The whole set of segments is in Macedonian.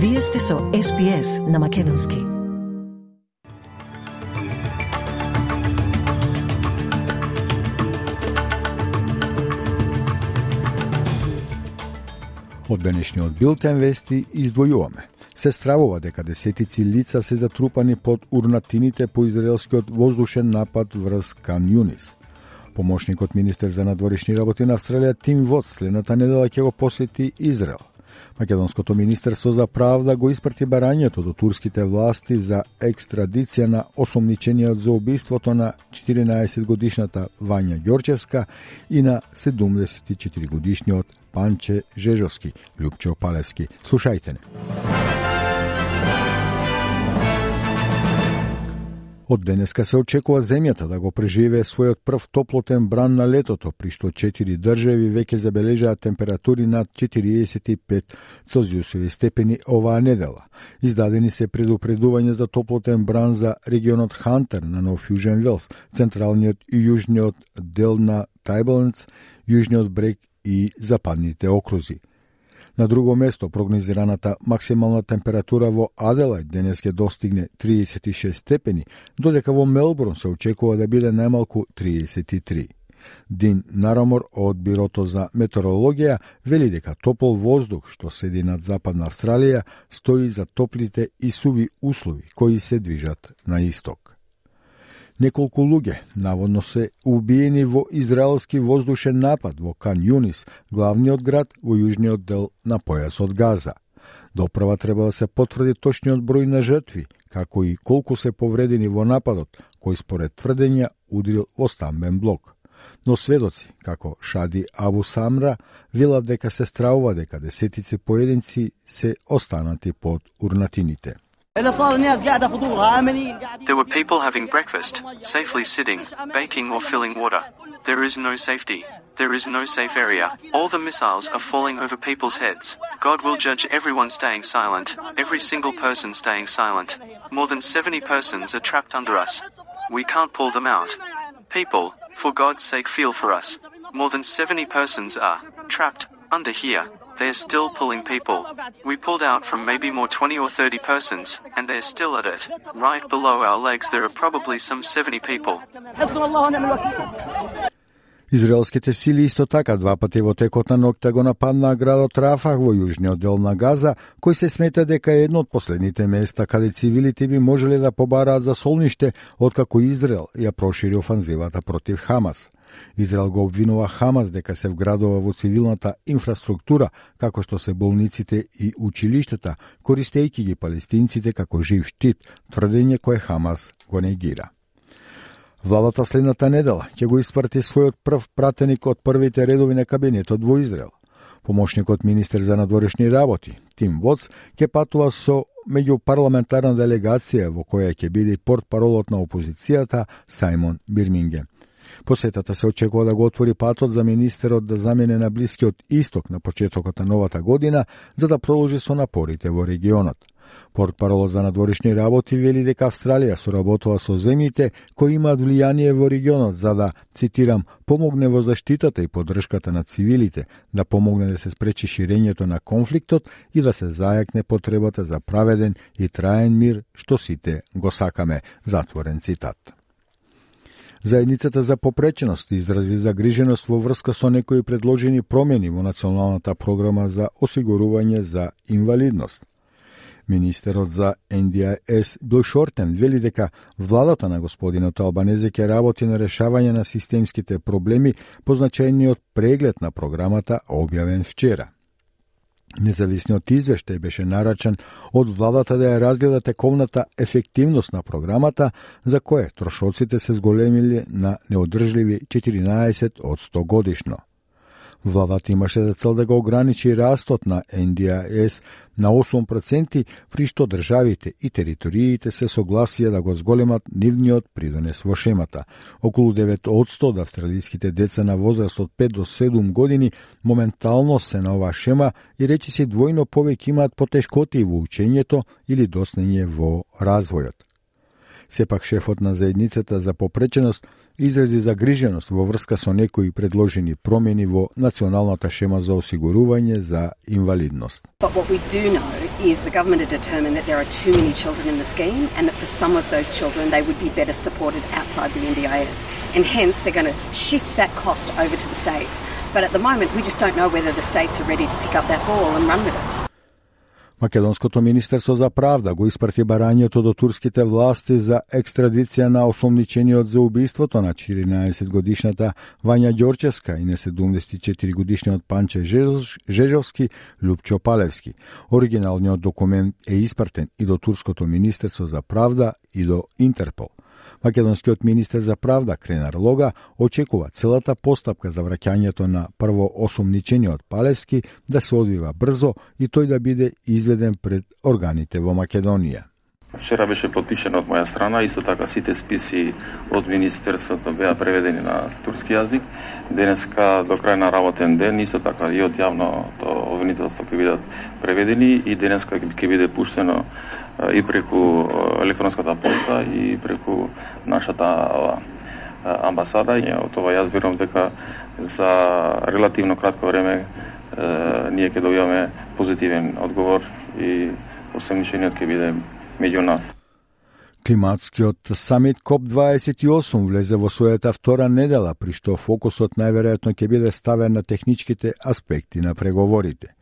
Вие сте со SPS на Македонски. Од денешниот билтен вести издвојуваме. Се стравува дека десетици лица се затрупани под урнатините по израелскиот воздушен напад врз Кан Юнис. Помошникот министер за надворишни работи на Австралија Тим Вот следната недела ќе го посети Израел. Македонското Министерство за правда го испрати барањето до турските власти за екстрадиција на осомничениот за убиството на 14 годишната Вања Ѓорчевска и на 74 годишниот Панче Жежовски, Лјупчо Палески. Слушајте не. Од денеска се очекува земјата да го преживее својот прв топлотен бран на летото, при што четири држави веќе забележаат температури над 45 Целзиусови степени оваа недела. Издадени се предупредувања за топлотен бран за регионот Хантер на Нов Јужен Велс, централниот и јужниот дел на Тајболнц, јужниот брег и западните окрузи. На друго место, прогнозираната максимална температура во Аделајд денес ќе достигне 36 степени, додека во Мелбурн се очекува да биде најмалку 33. Дин Нарамор од Бирото за метеорологија вели дека топол воздух што седи над Западна Австралија стои за топлите и суви услови кои се движат на исток. Неколку луѓе наводно се убиени во израелски воздушен напад во Кан Юнис, главниот град во јужниот дел на појасот Газа. Доправа треба да се потврди точниот број на жртви, како и колку се повредени во нападот, кој според тврдења удрил во стамбен блок. Но сведоци, како Шади Абу Самра, велат дека се стравува дека десетици поединци се останати под урнатините. There were people having breakfast, safely sitting, baking, or filling water. There is no safety. There is no safe area. All the missiles are falling over people's heads. God will judge everyone staying silent, every single person staying silent. More than 70 persons are trapped under us. We can't pull them out. People, for God's sake, feel for us. More than 70 persons are trapped under here. They're still pulling people. We pulled out from maybe more 20 or 30 persons, and they're still at it. Right below our legs, there are probably some 70 people. Израелските сили исто така два пати во текот на ноќта го нападнаа градот Рафах во јужниот дел на Газа, кој се смета дека е едно од последните места каде цивилите би можеле да побараат за солниште откако Израел ја прошири офанзивата против Хамас. Израел го обвинува Хамас дека се вградува во цивилната инфраструктура, како што се болниците и училиштата, користејќи ги палестинците како жив штит, тврдење кое Хамас го негира. Владата следната недела ќе го испрати својот прв пратеник од првите редови на кабинетот во Израел. Помошникот министер за надворешни работи, Тим Воц, ќе патува со меѓупарламентарна делегација во која ќе биде портпаролот на опозицијата Саймон Бирмингем. Посетата се очекува да го отвори патот за министерот да замене на Блискиот Исток на почетокот на новата година, за да продолжи со напорите во регионот. Портпаролот за надворишни работи вели дека Австралија соработува со земјите кои имаат влијание во регионот за да, цитирам, помогне во заштитата и поддршката на цивилите, да помогне да се спречи ширењето на конфликтот и да се зајакне потребата за праведен и траен мир што сите го сакаме. Затворен цитат. Заедницата за попреченост изрази загриженост во врска со некои предложени промени во Националната програма за осигурување за инвалидност. Министерот за НДИС Бил Шортен вели дека владата на господинот Албанезе ќе работи на решавање на системските проблеми по значајниот преглед на програмата објавен вчера. Независниот извештај беше нарачен од владата да ја разгледа тековната ефективност на програмата, за кое трошоците се зголемили на неодржливи 14 од 100 годишно. Владата имаше за цел да го ограничи растот на НДАС на 8%, при што државите и териториите се согласија да го зголемат нивниот придонес во шемата. Околу 9% од австралиските деца на возраст од 5 до 7 години моментално се на оваа шема и речи се двојно повеќе имаат потешкоти во учењето или доснење во развојот. Сепак шефот на заедницата за попреченост изрази загриженост во врска со некои предложени промени во националната шема за осигурување за инвалидност. But what we do know is the government are determined that there are too many children in the scheme and that for some of those children they would be better supported outside the NDIS. And hence they're going to shift that cost over to the states. But at the moment we just don't know whether the states are ready to pick up that ball and run with it. Македонското министерство за правда го испрати барањето до турските власти за екстрадиција на осомничениот за убиството на 14 годишната Вања Ѓорчевска и на 74 годишниот Панче Жежовски Лјупчо Палевски. Оригиналниот документ е испратен и до турското министерство за правда и до Интерпол. Македонскиот министер за правда Кренар Лога очекува целата постапка за враќањето на прво осумничениот Палевски да се одвива брзо и тој да биде изведен пред органите во Македонија. Вчера беше подпишено од моја страна, исто така сите списи од Министерството беа преведени на турски јазик. Денеска до крај на работен ден, исто така и од јавното обвинителство ќе бидат преведени и денеска ќе биде пуштено и преку електронската поста и преку нашата амбасада. И од това јас верувам дека за релативно кратко време ние ќе добиваме позитивен одговор и осемничениот ќе биде меѓу нас. Климатскиот самит КОП-28 влезе во својата втора недела, при што фокусот најверојатно ќе биде ставен на техничките аспекти на преговорите.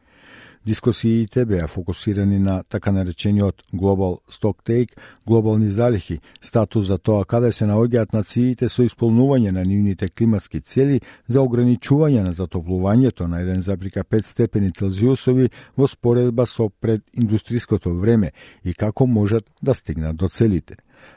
Дискусиите беа фокусирани на така наречениот Global Stocktake, глобални залихи, статус за тоа каде се наоѓаат нациите со исполнување на нивните климатски цели за ограничување на затоплувањето на 1,5 степени Целзиусови во споредба со прединдустриското време и како можат да стигнат до целите.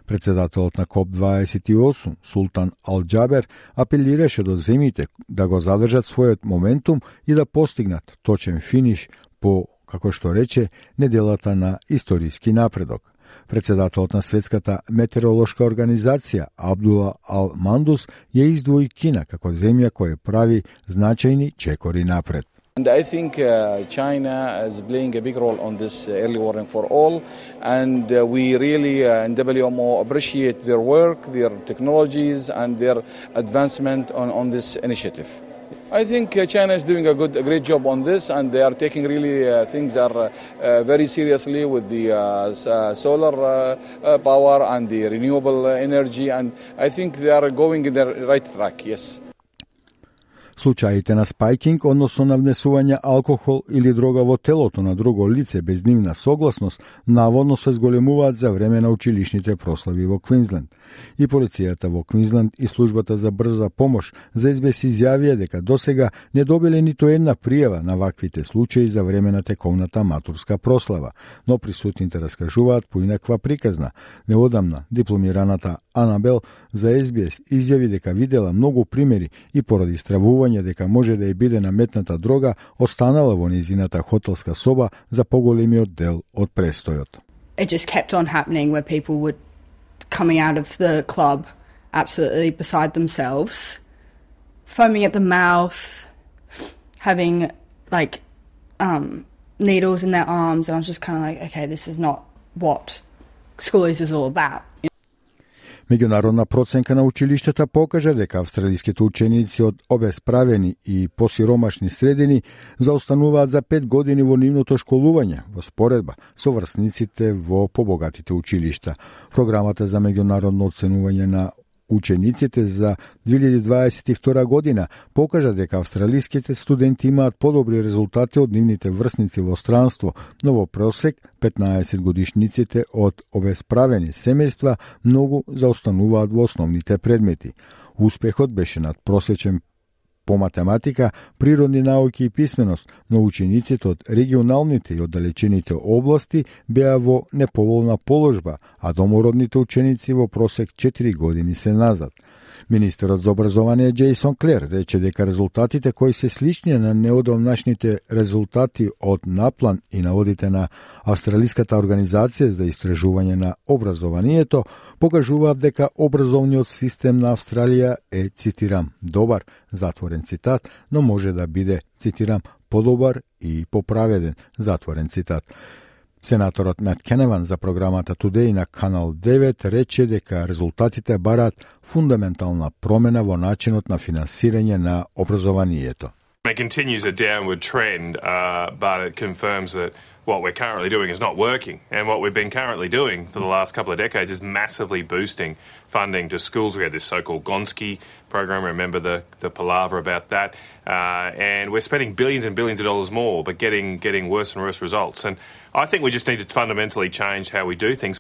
Председателот на КОП-28, Султан Алджабер, апелираше до земите да го задржат својот моментум и да постигнат точен финиш по, како што рече, неделата на историски напредок. Председателот на Светската метеоролошка организација Абдула Ал Мандус ја издвои Кина како земја која прави значајни чекори напред. And I think uh, China is playing a big role on this early warning for all, and uh, we really uh, in WMO appreciate their work, their technologies, and their advancement on, on this initiative. I think uh, China is doing a good, a great job on this, and they are taking really uh, things are uh, uh very seriously with the uh, uh, solar power and the renewable energy, and I think they are going in the right track. Yes. Случаите на спајкинг, односно на внесување алкохол или дрога во телото на друго лице без нивна согласност, наводно се зголемуваат за време на училишните прослави во Квинсленд. И полицијата во Квинсленд и службата за брза помош за избес изјавија дека досега не добиле ниту една пријава на ваквите случаи за време на тековната матурска прослава, но присутните раскажуваат поинаква приказна. Неодамна дипломираната Анабел за СБС изјави дека видела многу примери и поради стравување дека може да ја биде наметната дрога, останала во низината хотелска соба за поголемиот дел од престојот. It just kept on happening where people would coming out of the club absolutely beside themselves, foaming at the mouth, having like um, needles in their arms, and I was just kind of like, okay, this is not what schoolies is all about. Меѓународна проценка на училиштата покажа дека австралиските ученици од обесправени и посиромашни средини заостануваат за 5 години во нивното школување во споредба со врсниците во побогатите училишта. Програмата за меѓународно оценување на Учениците за 2022 година покажа дека австралиските студенти имаат подобри резултати од нивните врсници во странство, но во просек 15 годишниците од обесправени семејства многу заостануваат во основните предмети. Успехот беше надпросечен по математика, природни науки и писменост, но учениците од регионалните и оддалечените области беа во неповолна положба, а домородните ученици во просек 4 години се назад – Министерот за образование Джейсон Клер рече дека резултатите кои се слични на неодомнашните резултати од Наплан и наводите на Австралиската организација за истражување на образованието покажуваат дека образовниот систем на Австралија е, цитирам, добар, затворен цитат, но може да биде, цитирам, подобар и поправеден, затворен цитат. Сенаторот Мет Кеневан за програмата Today на Канал 9 рече дека резултатите бараат фундаментална промена во начинот на финансирање на образованието. It continues a downward trend, uh, but it confirms that what we're currently doing is not working. And what we've been currently doing for the last couple of decades is massively boosting funding to schools. We had this so called Gonski program, remember the, the palaver about that. Uh, and we're spending billions and billions of dollars more, but getting, getting worse and worse results. And I think we just need to fundamentally change how we do things.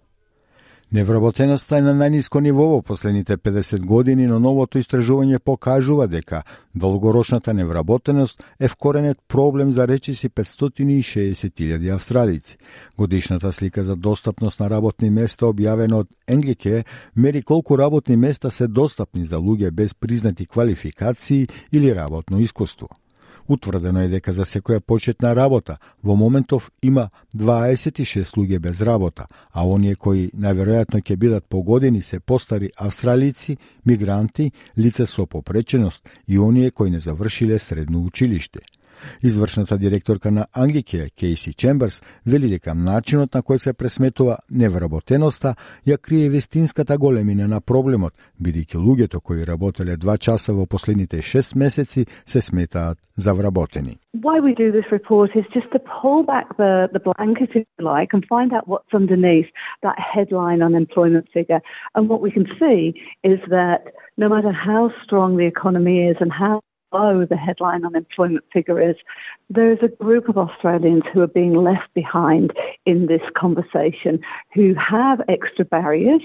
Невработеноста е на најниско ниво во последните 50 години, но новото истражување покажува дека долгорочната невработеност е вкоренет проблем за речиси 560.000 австралици. Годишната слика за достапност на работни места објавена од Енглике мери колку работни места се достапни за луѓе без признати квалификации или работно искуство. Утврдено е дека за секоја почетна работа во моментов има 26 луѓе без работа, а оние кои најверојатно ќе бидат погодени се постари австралици, мигранти, лица со попреченост и оние кои не завршиле средно училиште. Извршната директорка на Ангике, Кейси Чемберс, вели дека начинот на кој се пресметува невработеноста ја крие вестинската големина на проблемот, бидејќи луѓето кои работеле два часа во последните 6 месеци се сметаат за вработени. Why we do this report is just to pull back the, the blanket, if you like, and find out what's underneath that headline unemployment figure. And what we can see is that no matter how strong the economy is and how low the headline unemployment figure is, there is a group of Australians who are being left behind in this conversation who have extra barriers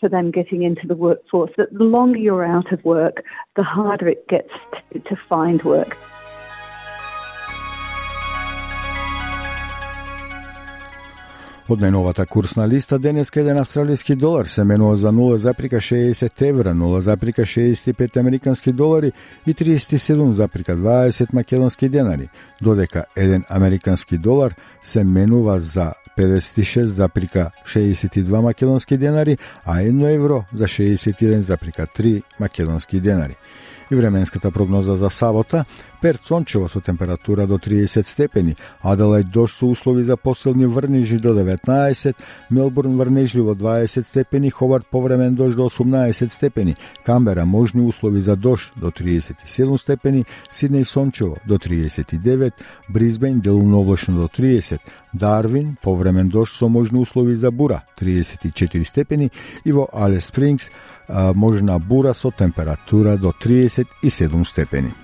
for them getting into the workforce. That the longer you're out of work, the harder it gets to, to find work. Од најновата курсна листа денеска еден австралиски долар се менува за 0,60 евра, 0,65 американски долари и 37,20 македонски денари, додека еден американски долар се менува за 56,62 македонски денари, а 1 евро за 61,3 македонски денари. И временската прогноза за сабота, Перт сончево со температура до 30 степени, Аделајд дожд со услови за посилни врнежи до 19, Мелбурн врнежливо 20 степени, Ховард повремен дожд до 18 степени, Камбера можни услови за дожд до 37 степени, Сиднеј сончево до 39, Бризбен делумно облачно до 30, Дарвин повремен дожд со можни услови за бура 34 степени и во Алес Спрингс можна бура со температура до 37 степени.